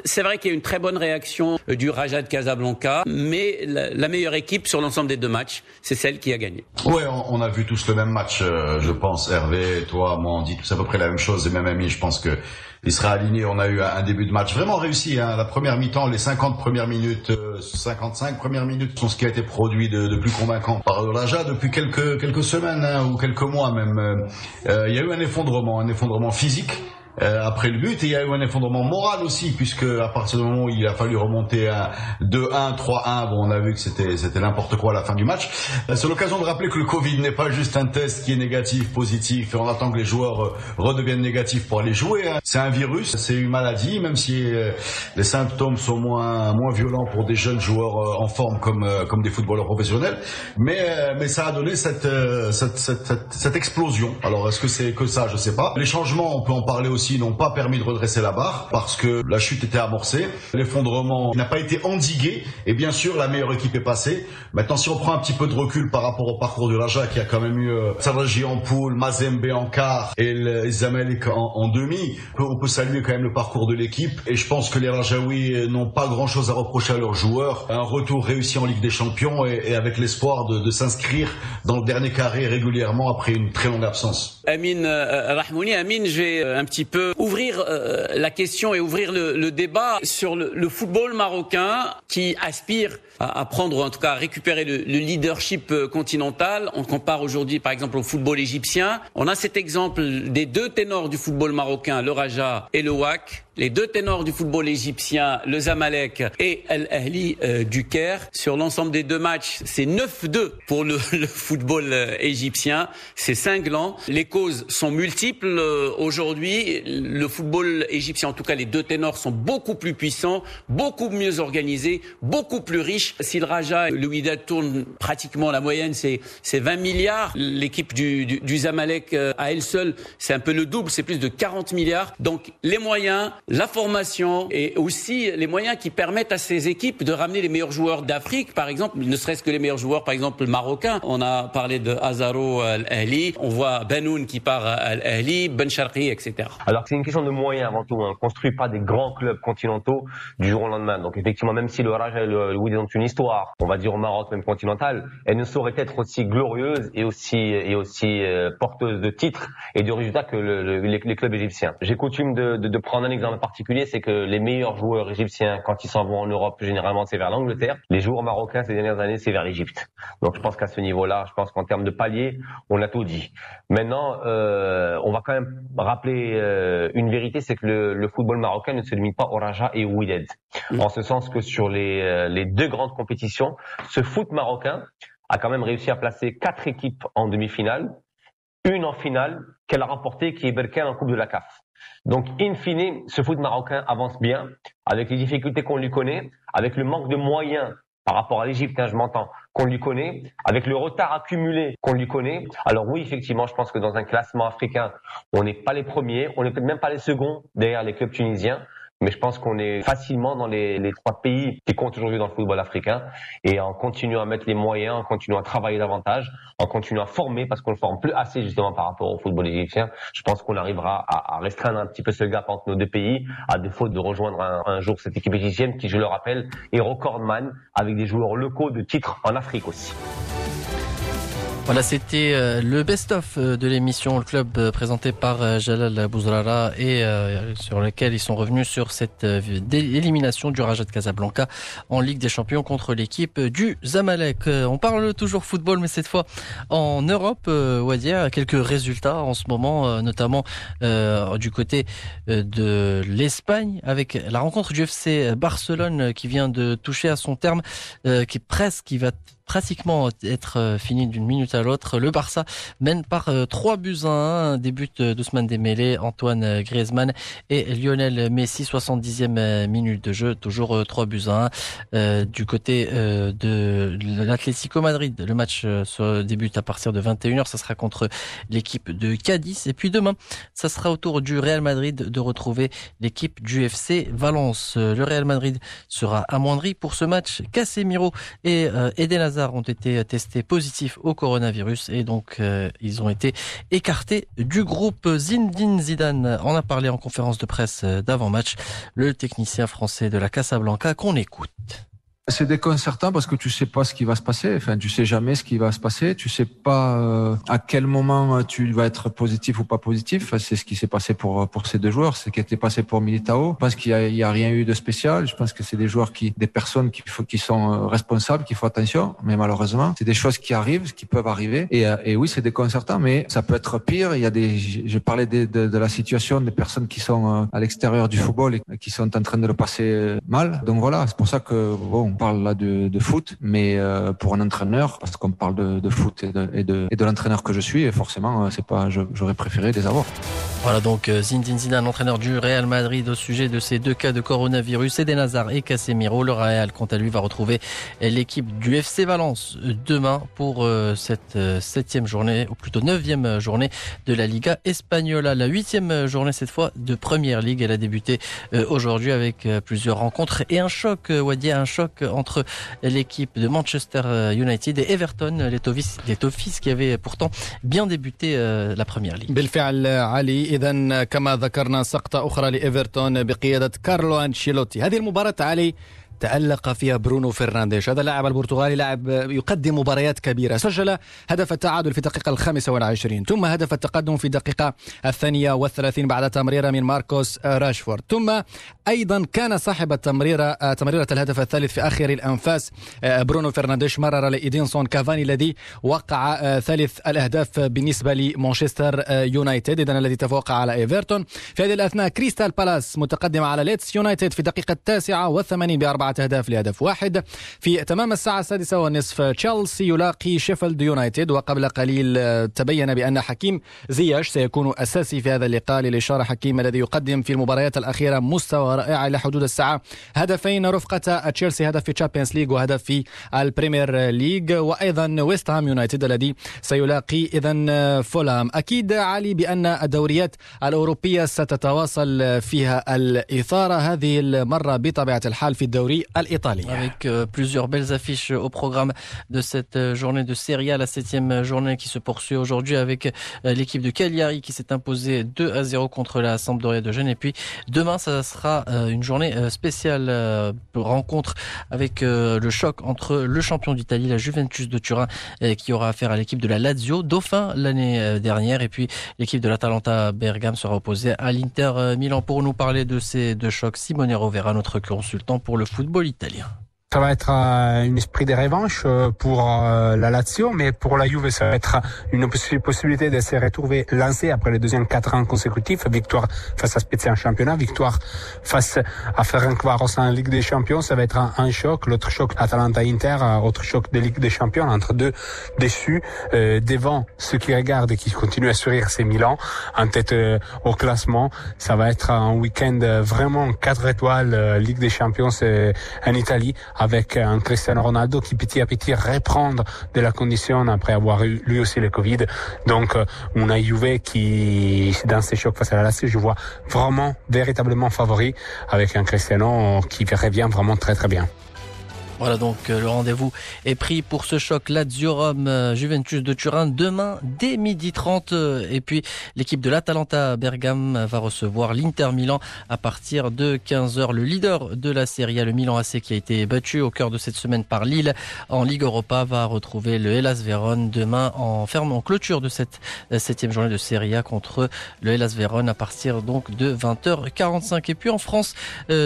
c'est vrai qu'il y a une très bonne réaction euh, du Raja de Casablanca, mais la, meilleure équipe sur l'ensemble des deux matchs, c'est celle qui a gagné. Oui, on, a vu tous le même match, euh, je pense. Hervé, toi, moi, on dit tous à peu près la même chose. Et même Ami, je pense que il sera aligné. On a eu un début de match vraiment réussi. Hein. La première mi-temps, les 50 premières minutes, 55 euh, premières minutes sont ce qui a été produit de, plus convaincant par le Raja depuis quelques quelques semaines hein, ou quelques mois même. il y a eu un effondrement, un effondrement physique. Euh, après le but. Et il y a eu un effondrement moral aussi, puisque à partir du moment où il a fallu remonter à 2-1, 3-1, bon, on a vu que c'était c'était n'importe quoi à la fin du match. Euh, c'est l'occasion de rappeler que le Covid n'est pas juste un test qui est négatif, positif, et on attend que les joueurs euh, redeviennent négatifs pour aller jouer. Hein. C'est un virus, c'est une maladie, même si les symptômes sont moins moins violents pour des jeunes joueurs en forme comme comme des footballeurs professionnels. Mais mais ça a donné cette cette, cette, cette explosion. Alors est-ce que c'est que ça? Je sais pas. Les changements, on peut en parler aussi n'ont pas permis de redresser la barre parce que la chute était amorcée, l'effondrement n'a pas été endigué et bien sûr la meilleure équipe est passée. Maintenant si on prend un petit peu de recul par rapport au parcours de l'Aja qui a quand même eu euh, en poule, Mazembe en quart et Zamalek en, demi, on peut saluer quand même le parcours de l'équipe et je pense que les Rajaouis n'ont pas grand chose à reprocher à leurs joueurs. Un retour réussi en Ligue des Champions et, avec l'espoir de, s'inscrire dans le dernier carré régulièrement après une très longue absence. Amine euh, Rahmouni, Amine, j'ai euh, un petit peut ouvrir euh, la question et ouvrir le, débat sur le, football marocain qui aspire à, prendre, en tout cas à récupérer le, le leadership continental. On compare aujourd'hui par exemple au football égyptien. On a cet exemple des deux ténors du football marocain, le Raja et le WAC les deux ténors du football égyptien, le Zamalek et El euh, du Caire. Sur l'ensemble des deux matchs, c'est 9-2 pour le, football euh, égyptien. C'est cinglant. Les causes sont multiples. Euh, aujourd'hui, le football égyptien, en tout cas les deux ténors, sont beaucoup plus puissants, beaucoup mieux organisés, beaucoup plus riches. Si le Raja et le Wydad tournent pratiquement la moyenne, c'est 20 milliards. L'équipe du, du, du Zamalek à elle seule, c'est un peu le double, c'est plus de 40 milliards. Donc les moyens, la formation et aussi les moyens qui permettent à ces équipes de ramener les meilleurs joueurs d'Afrique, par exemple, ne serait-ce que les meilleurs joueurs, par exemple, marocains. On a parlé de Azaro Al-Ahli, on voit Benoun qui part à Al-Ahli, Ben Sharqi, etc. Alors c'est une question de moyens avant tout. On ne construit pas des grands clubs continentaux du jour au lendemain. Donc effectivement, même si le Raja et le, Wydad ont une histoire, on va dire au Maroc même continental, elle ne saurait être aussi glorieuse et aussi et aussi euh, porteuse de titres et de résultats que les, clubs égyptiens. J'ai coutume de, de prendre un exemple en particulier, c'est que les meilleurs joueurs égyptiens, quand ils s'en vont en Europe, généralement, c'est vers l'Angleterre. Les joueurs marocains, ces dernières années, c'est vers l'Égypte. Donc, je pense qu'à ce niveau-là, je pense qu'en termes de palier, on a tout dit. Maintenant, euh, on va quand même rappeler euh, une vérité, c'est que le, le, football marocain ne se limite pas au Raja et au Wydad. En ce sens que sur les, euh, les deux grandes compétitions, ce foot marocain a quand même réussi à placer quatre équipes en demi-finale, une en finale qu'elle a remportée, qui est Berkane en Coupe de la CAF. Donc, in fine, ce foot marocain avance bien, avec les difficultés qu'on lui connaît, avec le manque de moyens par rapport à l'Égypte, hein, je m'entends, qu'on lui connaît, avec le retard accumulé qu'on lui connaît. Alors oui, effectivement, je pense que dans un classement africain, on n'est pas les premiers, on n'est même pas les seconds derrière les clubs tunisiens, mais je pense qu'on est facilement dans les, trois pays qui comptent aujourd'hui dans le football africain. Et en continuant à mettre les moyens, en continuant à travailler davantage, en continuant à former, parce qu'on ne forme plus assez justement par rapport au football égyptien, je pense qu'on arrivera à, restreindre un petit peu ce gap entre nos deux pays, à défaut de rejoindre un, un jour cette équipe égyptienne qui, je le rappelle, est recordman avec des joueurs locaux de titre en Afrique aussi. Voilà, c'était euh, le best-of euh, de l'émission, le club euh, présenté par Jalal Bouzrara et sur lequel ils sont revenus sur cette élimination du Raja de Casablanca en Ligue des Champions contre l'équipe du Zamalek. On parle toujours football, mais cette fois en Europe, Wadia, quelques résultats en ce moment, notamment du côté de l'Espagne avec la rencontre du FC Barcelone qui vient de toucher à son terme, qui est presque, qui va pratiquement être euh, fini d'une minute à l'autre. Le Barça mène par 3 euh, buts à 1. Des buts d'Ousmane Dembélé, Antoine Griezmann et Lionel Messi, 70e minute de jeu. Toujours 3 euh, buts à 1. Du côté de l'Atlético Madrid, le match se débute à partir de 21h. Ça sera contre l'équipe de Cadiz. Et puis demain, ça sera au tour du Real Madrid de retrouver l'équipe du FC Valence. Le Real Madrid sera amoindri pour ce match. Casemiro et Eden ont été testés positifs au coronavirus et donc euh, ils ont été écartés du groupe Zindine Zidane. On a parlé en conférence de presse euh, d'avant-match, le technicien français de la Casablanca qu'on écoute. C'est déconcertant parce que tu sais pas ce qui va se passer. Enfin, tu sais jamais ce qui va se passer. Tu sais pas euh, à quel moment euh, tu vas être positif ou pas positif. C'est ce qui s'est passé pour pour ces deux joueurs. C'est ce qui été passé pour Militao. Je pense qu'il y a, y a rien eu de spécial. Je pense que c'est des joueurs qui, des personnes qui qui sont euh, responsables, qui font attention. Mais malheureusement, c'est des choses qui arrivent, qui peuvent arriver. Et, et oui, c'est déconcertant, mais ça peut être pire. Il y a des, je parlais de, de, de la situation des personnes qui sont à l'extérieur du football et qui sont en train de le passer mal. Donc voilà, c'est pour ça que bon on parle là de, foot, mais euh, pour un entraîneur, parce qu'on parle de, foot et de, et de, et de l'entraîneur que je suis, forcément, euh, c'est pas, j'aurais préféré les avoir. Voilà donc euh, Zinedine Zidane, entraîneur du Real Madrid, au sujet de ces deux cas de coronavirus, Eden Hazard et Casemiro. Le Real, quant à lui, va retrouver l'équipe du FC Valence demain pour cette septième journée, ou plutôt neuvième journée de la Liga Espagnola. La huitième journée cette fois de Première Ligue. Elle a débuté aujourd'hui avec plusieurs rencontres et un choc, Wadi, un choc entre l'équipe de Manchester United et Everton, les Toffees, qui avaient pourtant bien débuté la Première Ligue. بالفعل علي إذا كما ذكرنا سقطة أخرى لإيفرتون بقيادة كارلو أنشيلوتي هذه المباراة علي تألق فيها برونو فرنانديش. هذا اللاعب البرتغالي لاعب يقدم مباريات كبيرة. سجل هدف التعادل في الدقيقة الخامسة والعشرين. ثم هدف التقدم في الدقيقة الثانية والثلاثين بعد تمريرة من ماركوس راشفورد. ثم أيضا كان صاحب التمريرة تمريرة الهدف الثالث في آخر الأنفاس برونو فرنانديش. مرر لإيدينسون كافاني الذي وقع ثالث الأهداف بالنسبة لمانشستر يونايتد. إذا الذي تفوق على إيفرتون. في هذه الأثناء كريستال بالاس متقدم على ليدز يونايتد في الدقيقة التاسعة والثمانين بأربعة أهداف لهدف واحد. في تمام الساعة السادسة والنصف تشيلسي يلاقي شيفيلد يونايتد. وقبل قليل تبين بأن حكيم زياش سيكون أساسي في هذا اللقاء للإشارة حكيم الذي يقدم في المباريات الأخيرة مستوى رائع إلى حدود الساعة. هدفين رفقة تشيلسي هدف في تشامبيونز ليج وهدف في البريمير ليج وأيضا ويست هام يونايتد الذي سيلاقي إذا فولهام. أكيد علي بأن الدوريات الأوروبية ستتواصل فيها الإثارة. هذه المرة بطبيعة الحال في الدوري Avec euh, plusieurs belles affiches au programme de cette euh, journée de Serie A, la septième journée qui se poursuit aujourd'hui avec euh, l'équipe de Cagliari qui s'est imposée 2 à 0 contre la Sampdoria de Gênes. Et puis demain, ça sera une journée spéciale rencontre avec le choc entre le champion d'Italie, la Juventus de Turin, qui aura affaire à l'équipe de la Lazio, dauphin l'année dernière. Et puis l'équipe de l'Atalanta Bergame sera opposée à l'Inter Milan. Pour nous parler de ces deux chocs, Simone Rovera, notre consultant pour le football football italien. Ça va être un esprit de revanche pour la Lazio, mais pour la Juve, ça va être une possibilité de se retrouver lancé après les deuxièmes quatre ans consécutifs. Victoire face à Spezia en championnat, victoire face à Ferencvaros en Ligue des Champions. Ça va être un, choc. L'autre choc, Atalanta-Inter, autre choc de Ligue des Champions entre deux déçus euh, devant ceux qui regardent et qui continuent à sourire, c'est Milan en tête au classement. Ça va être un week-end vraiment quatre étoiles Ligue des Champions en Italie avec un Cristiano Ronaldo qui petit à petit reprendre de la condition après avoir eu lui aussi le Covid. Donc on a Juve qui dans ces chocs face à la Lazio, je vois vraiment véritablement favori avec un Cristiano qui revient vraiment très très bien. Voilà donc euh, le rendez-vous est pris pour ce choc Lazio-Rome euh, Juventus de Turin demain dès midi 30 euh, et puis l'équipe de l'Atalanta Bergame va recevoir l'Inter Milan à partir de 15h le leader de la Serie A le Milan AC qui a été battu au cœur de cette semaine par Lille en Ligue Europa va retrouver le Hellas Vérone demain en ferme en clôture de cette septième journée de Serie A contre le Hellas Vérone à partir donc de 20h45 et puis en France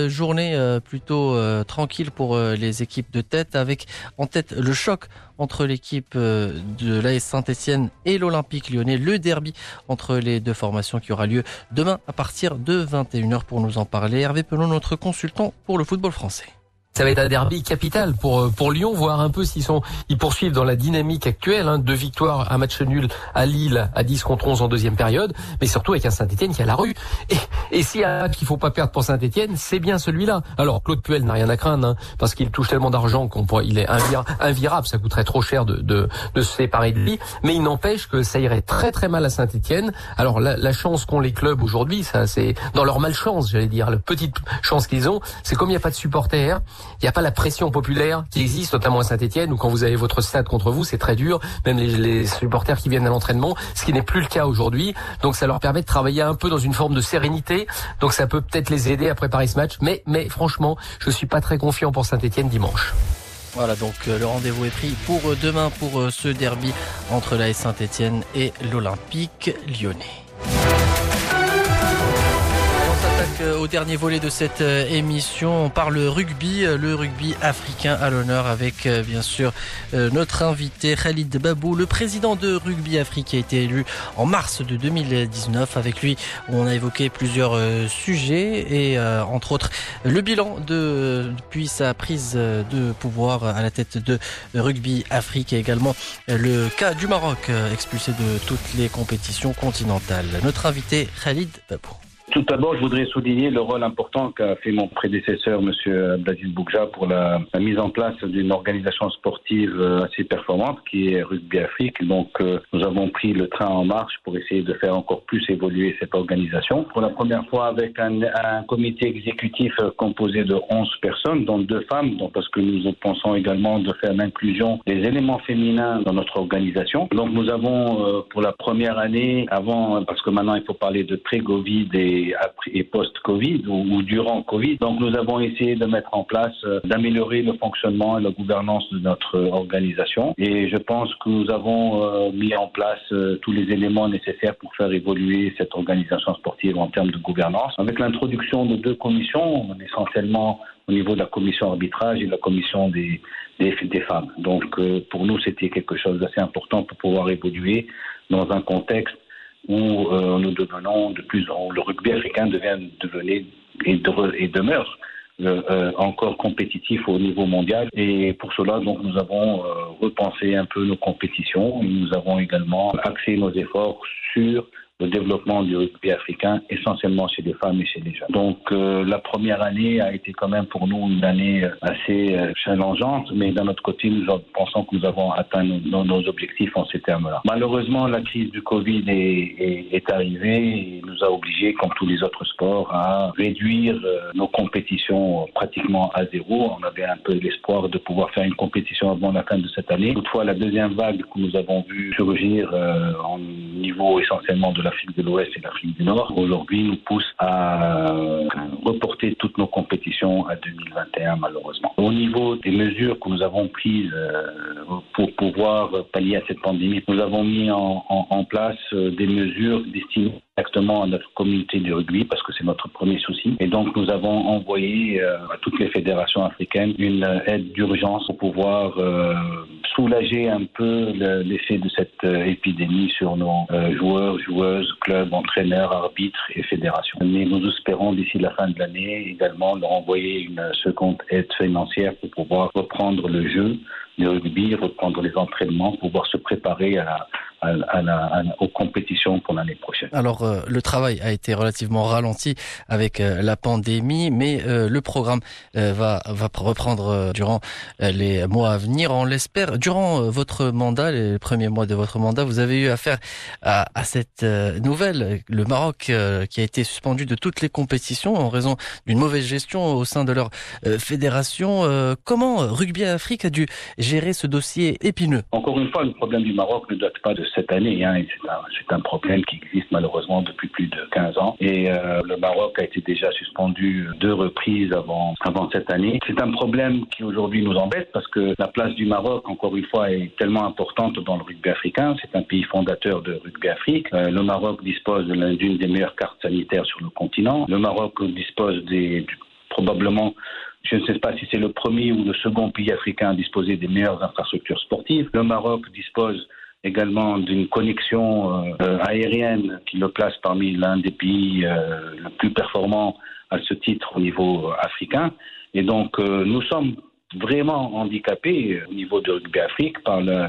journée plutôt tranquille pour les équipes de tête avec en tête le choc entre l'équipe euh, de l'AS Saint-Etienne et l'Olympique lyonnais, le derby entre les deux formations qui aura lieu demain à partir de 21h pour nous en parler. Hervé Pelon, notre consultant pour le football français. Ça va être un derby capital pour euh, pour Lyon, voir un peu s'ils sont ils poursuivent dans la dynamique actuelle, hein, deux victoires, un match nul à Lille à 10 contre 11 en deuxième période, mais surtout avec un Saint-Etienne qui a la rue. Et, et s'il y a un qu'il faut pas perdre pour Saint-Etienne, c'est bien celui-là. Alors Claude Puel n'a rien à craindre, hein, parce qu'il touche tellement d'argent qu'on pourrait, il est invirable, ça coûterait trop cher de, de, de se séparer de lui. Mais il n'empêche que ça irait très très mal à Saint-Etienne. Alors la, la chance qu'ont les clubs aujourd'hui, ça c'est dans leur malchance, j'allais dire, la petite chance qu'ils ont, c'est comme il n'y a pas de supporters il n'y a pas la pression populaire qui existe, notamment à Saint-Etienne, où quand vous avez votre stade contre vous, c'est très dur, même les, supporters qui viennent à l'entraînement, ce qui n'est plus le cas aujourd'hui. Donc ça leur permet de travailler un peu dans une forme de sérénité. Donc ça peut peut-être les aider à préparer ce match. Mais, mais franchement, je suis pas très confiant pour Saint-Etienne dimanche. Voilà, donc euh, le rendez-vous est pris pour euh, demain pour euh, ce derby entre la Saint-Etienne et l'Olympique lyonnais. Au dernier volet de cette euh, émission. On parle rugby, euh, le rugby africain à l'honneur avec bien sûr notre invité Khalid Babou, le président de Rugby Afrique qui a été élu en mars de 2019. Avec lui, on a évoqué plusieurs sujets et entre autres le bilan de, depuis sa prise de pouvoir à la tête de Rugby Afrique et également le cas du Maroc expulsé de toutes les compétitions continentales. Notre invité Khalid Babou. Tout d'abord, je voudrais souligner le rôle important qu'a fait mon prédécesseur, M. Abdelaziz Boukja, pour la, mise en place d'une organisation sportive euh, assez performante qui est Rugby Afrique. Donc, euh, nous avons pris le train en marche pour essayer de faire encore plus évoluer cette organisation. Pour la première fois, avec un, un comité exécutif euh, composé de 11 personnes, dont deux femmes, donc parce que nous pensons également de faire l'inclusion des éléments féminins dans notre organisation. Donc, nous avons, pour la première année, avant, parce que maintenant il faut parler de pré-Covid et et, post-Covid ou, durant Covid. Donc nous avons essayé de mettre en place, euh, d'améliorer le fonctionnement et la gouvernance de notre organisation. Et je pense que nous avons euh, mis en place euh, tous les éléments nécessaires pour faire évoluer cette organisation sportive en termes de gouvernance. Avec l'introduction de deux commissions, essentiellement au niveau de la commission arbitrage et de la commission des, des, des femmes. Donc pour nous, c'était quelque chose d'assez important pour pouvoir évoluer dans un contexte où euh, nous devenons de plus en le rugby africain devient devenir et, et demeure euh, euh, encore compétitif au niveau mondial. Et pour cela, donc, nous avons repensé un peu nos compétitions. Nous avons également axé nos efforts sur le développement du rugby africain, essentiellement chez les femmes et chez les jeunes. Donc euh, la première année a été quand même pour nous une année euh, assez euh, challengeante, mais d'un autre côté, nous pensons que nous avons atteint nos, nos objectifs en ces termes-là. Malheureusement, la crise du Covid est, est, est, arrivée et nous a obligés, comme tous les autres sports, à réduire nos compétitions pratiquement à zéro. On avait un peu l'espoir de pouvoir faire une compétition avant la fin de cette année. Toutefois, la deuxième vague que nous avons vu surgir en niveau essentiellement de l'Afrique de l'Ouest et l'Afrique du Nord, aujourd'hui nous pousse à reporter toutes nos compétitions à 2021 malheureusement. Au niveau des mesures que nous avons prises euh, pour pouvoir pallier à cette pandémie, nous avons mis en, place euh, des mesures destinées exactement à notre communauté du rugby parce que c'est notre premier souci. Et donc nous avons envoyé euh, à toutes les fédérations africaines une aide d'urgence pour pouvoir soulager un peu l'effet de cette euh, épidémie sur nos joueurs, joueuses, clubs, entraîneurs, arbitres et fédérations. Mais nous espérons d'ici la fin de l'année également leur envoyer une seconde aide financière pour pouvoir reprendre le jeu du rugby, reprendre les entraînements, pouvoir se préparer à, aux compétitions pour l'année prochaine. Alors, euh, le travail a été relativement ralenti avec euh, la pandémie, mais euh, le programme va, va reprendre durant les mois à venir. On l'espère. Durant votre mandat, les premiers mois de votre mandat, vous avez eu affaire à, à cette nouvelle. Le Maroc qui a été suspendu de toutes les compétitions en raison d'une mauvaise gestion au sein de leur fédération. comment Rugby Afrique a dû gérer ce dossier épineux? Encore une fois, le problème du Maroc ne date pas de cette année. Hein, c'est un, problème qui existe malheureusement depuis plus de 15 ans. Et euh, le Maroc a été déjà suspendu deux reprises avant, cette année. C'est un problème qui aujourd'hui nous embête parce que la place du Maroc, encore une fois, est tellement importante dans le rugby africain. C'est un pays fondateur de rugby Afrique. Euh, le Maroc dispose d'une des meilleures cartes sanitaires sur le continent. Le Maroc dispose des, probablement je ne sais pas si c'est le premier ou le second pays africain à disposer des meilleures infrastructures sportives. Le Maroc dispose également d'une connexion euh, aérienne qui le place parmi l'un des pays euh, les plus performants à ce titre au niveau africain. Et donc, euh, nous sommes vraiment handicapés au niveau de rugby Afrique par le,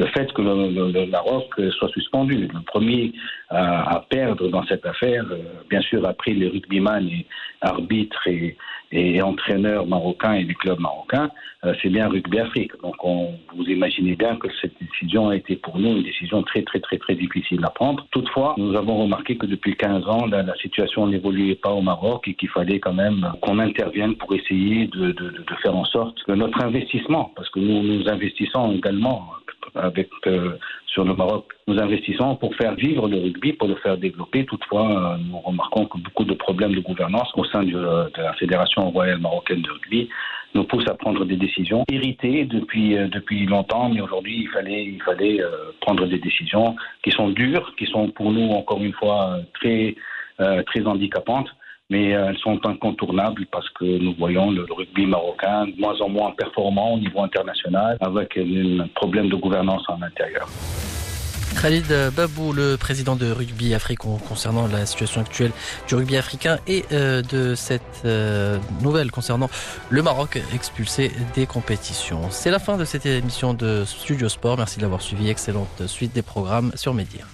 le fait que le, Maroc soit suspendu. Le premier à, à, perdre dans cette affaire, bien sûr, après les rugbyman et arbitres et, et entraîneurs marocains et les clubs marocains, euh, c'est bien Rugby Afrique. Donc on, vous imaginez bien que cette décision a été pour nous une décision très très très très difficile à prendre. Toutefois, nous avons remarqué que depuis 15 ans, la, la situation n'évoluait pas au Maroc et qu'il fallait quand même qu'on intervienne pour essayer de, de, de, faire en sorte que notre investissement, parce que nous nous investissons également euh, sur le Maroc. Nous investissons pour faire vivre le rugby, pour le faire développer. Toutefois, euh, nous remarquons que beaucoup de problèmes de gouvernance au sein de, la Fédération royale marocaine de rugby nous poussent à prendre des décisions héritées depuis, euh, depuis longtemps, mais aujourd'hui, il fallait, il fallait prendre des décisions qui sont dures, qui sont pour nous, encore une fois, très, très handicapantes mais elles sont incontournables parce que nous voyons le rugby marocain de moins en moins performant au niveau international avec un problème de gouvernance en intérieur. Khalid Babou, le président de Rugby Afrique, concernant la situation actuelle du rugby africain et euh, de cette euh, nouvelle concernant le Maroc expulsé des compétitions. C'est la fin de cette émission de Studio Sport. Merci de l'avoir suivi. Excellente suite des programmes sur Média.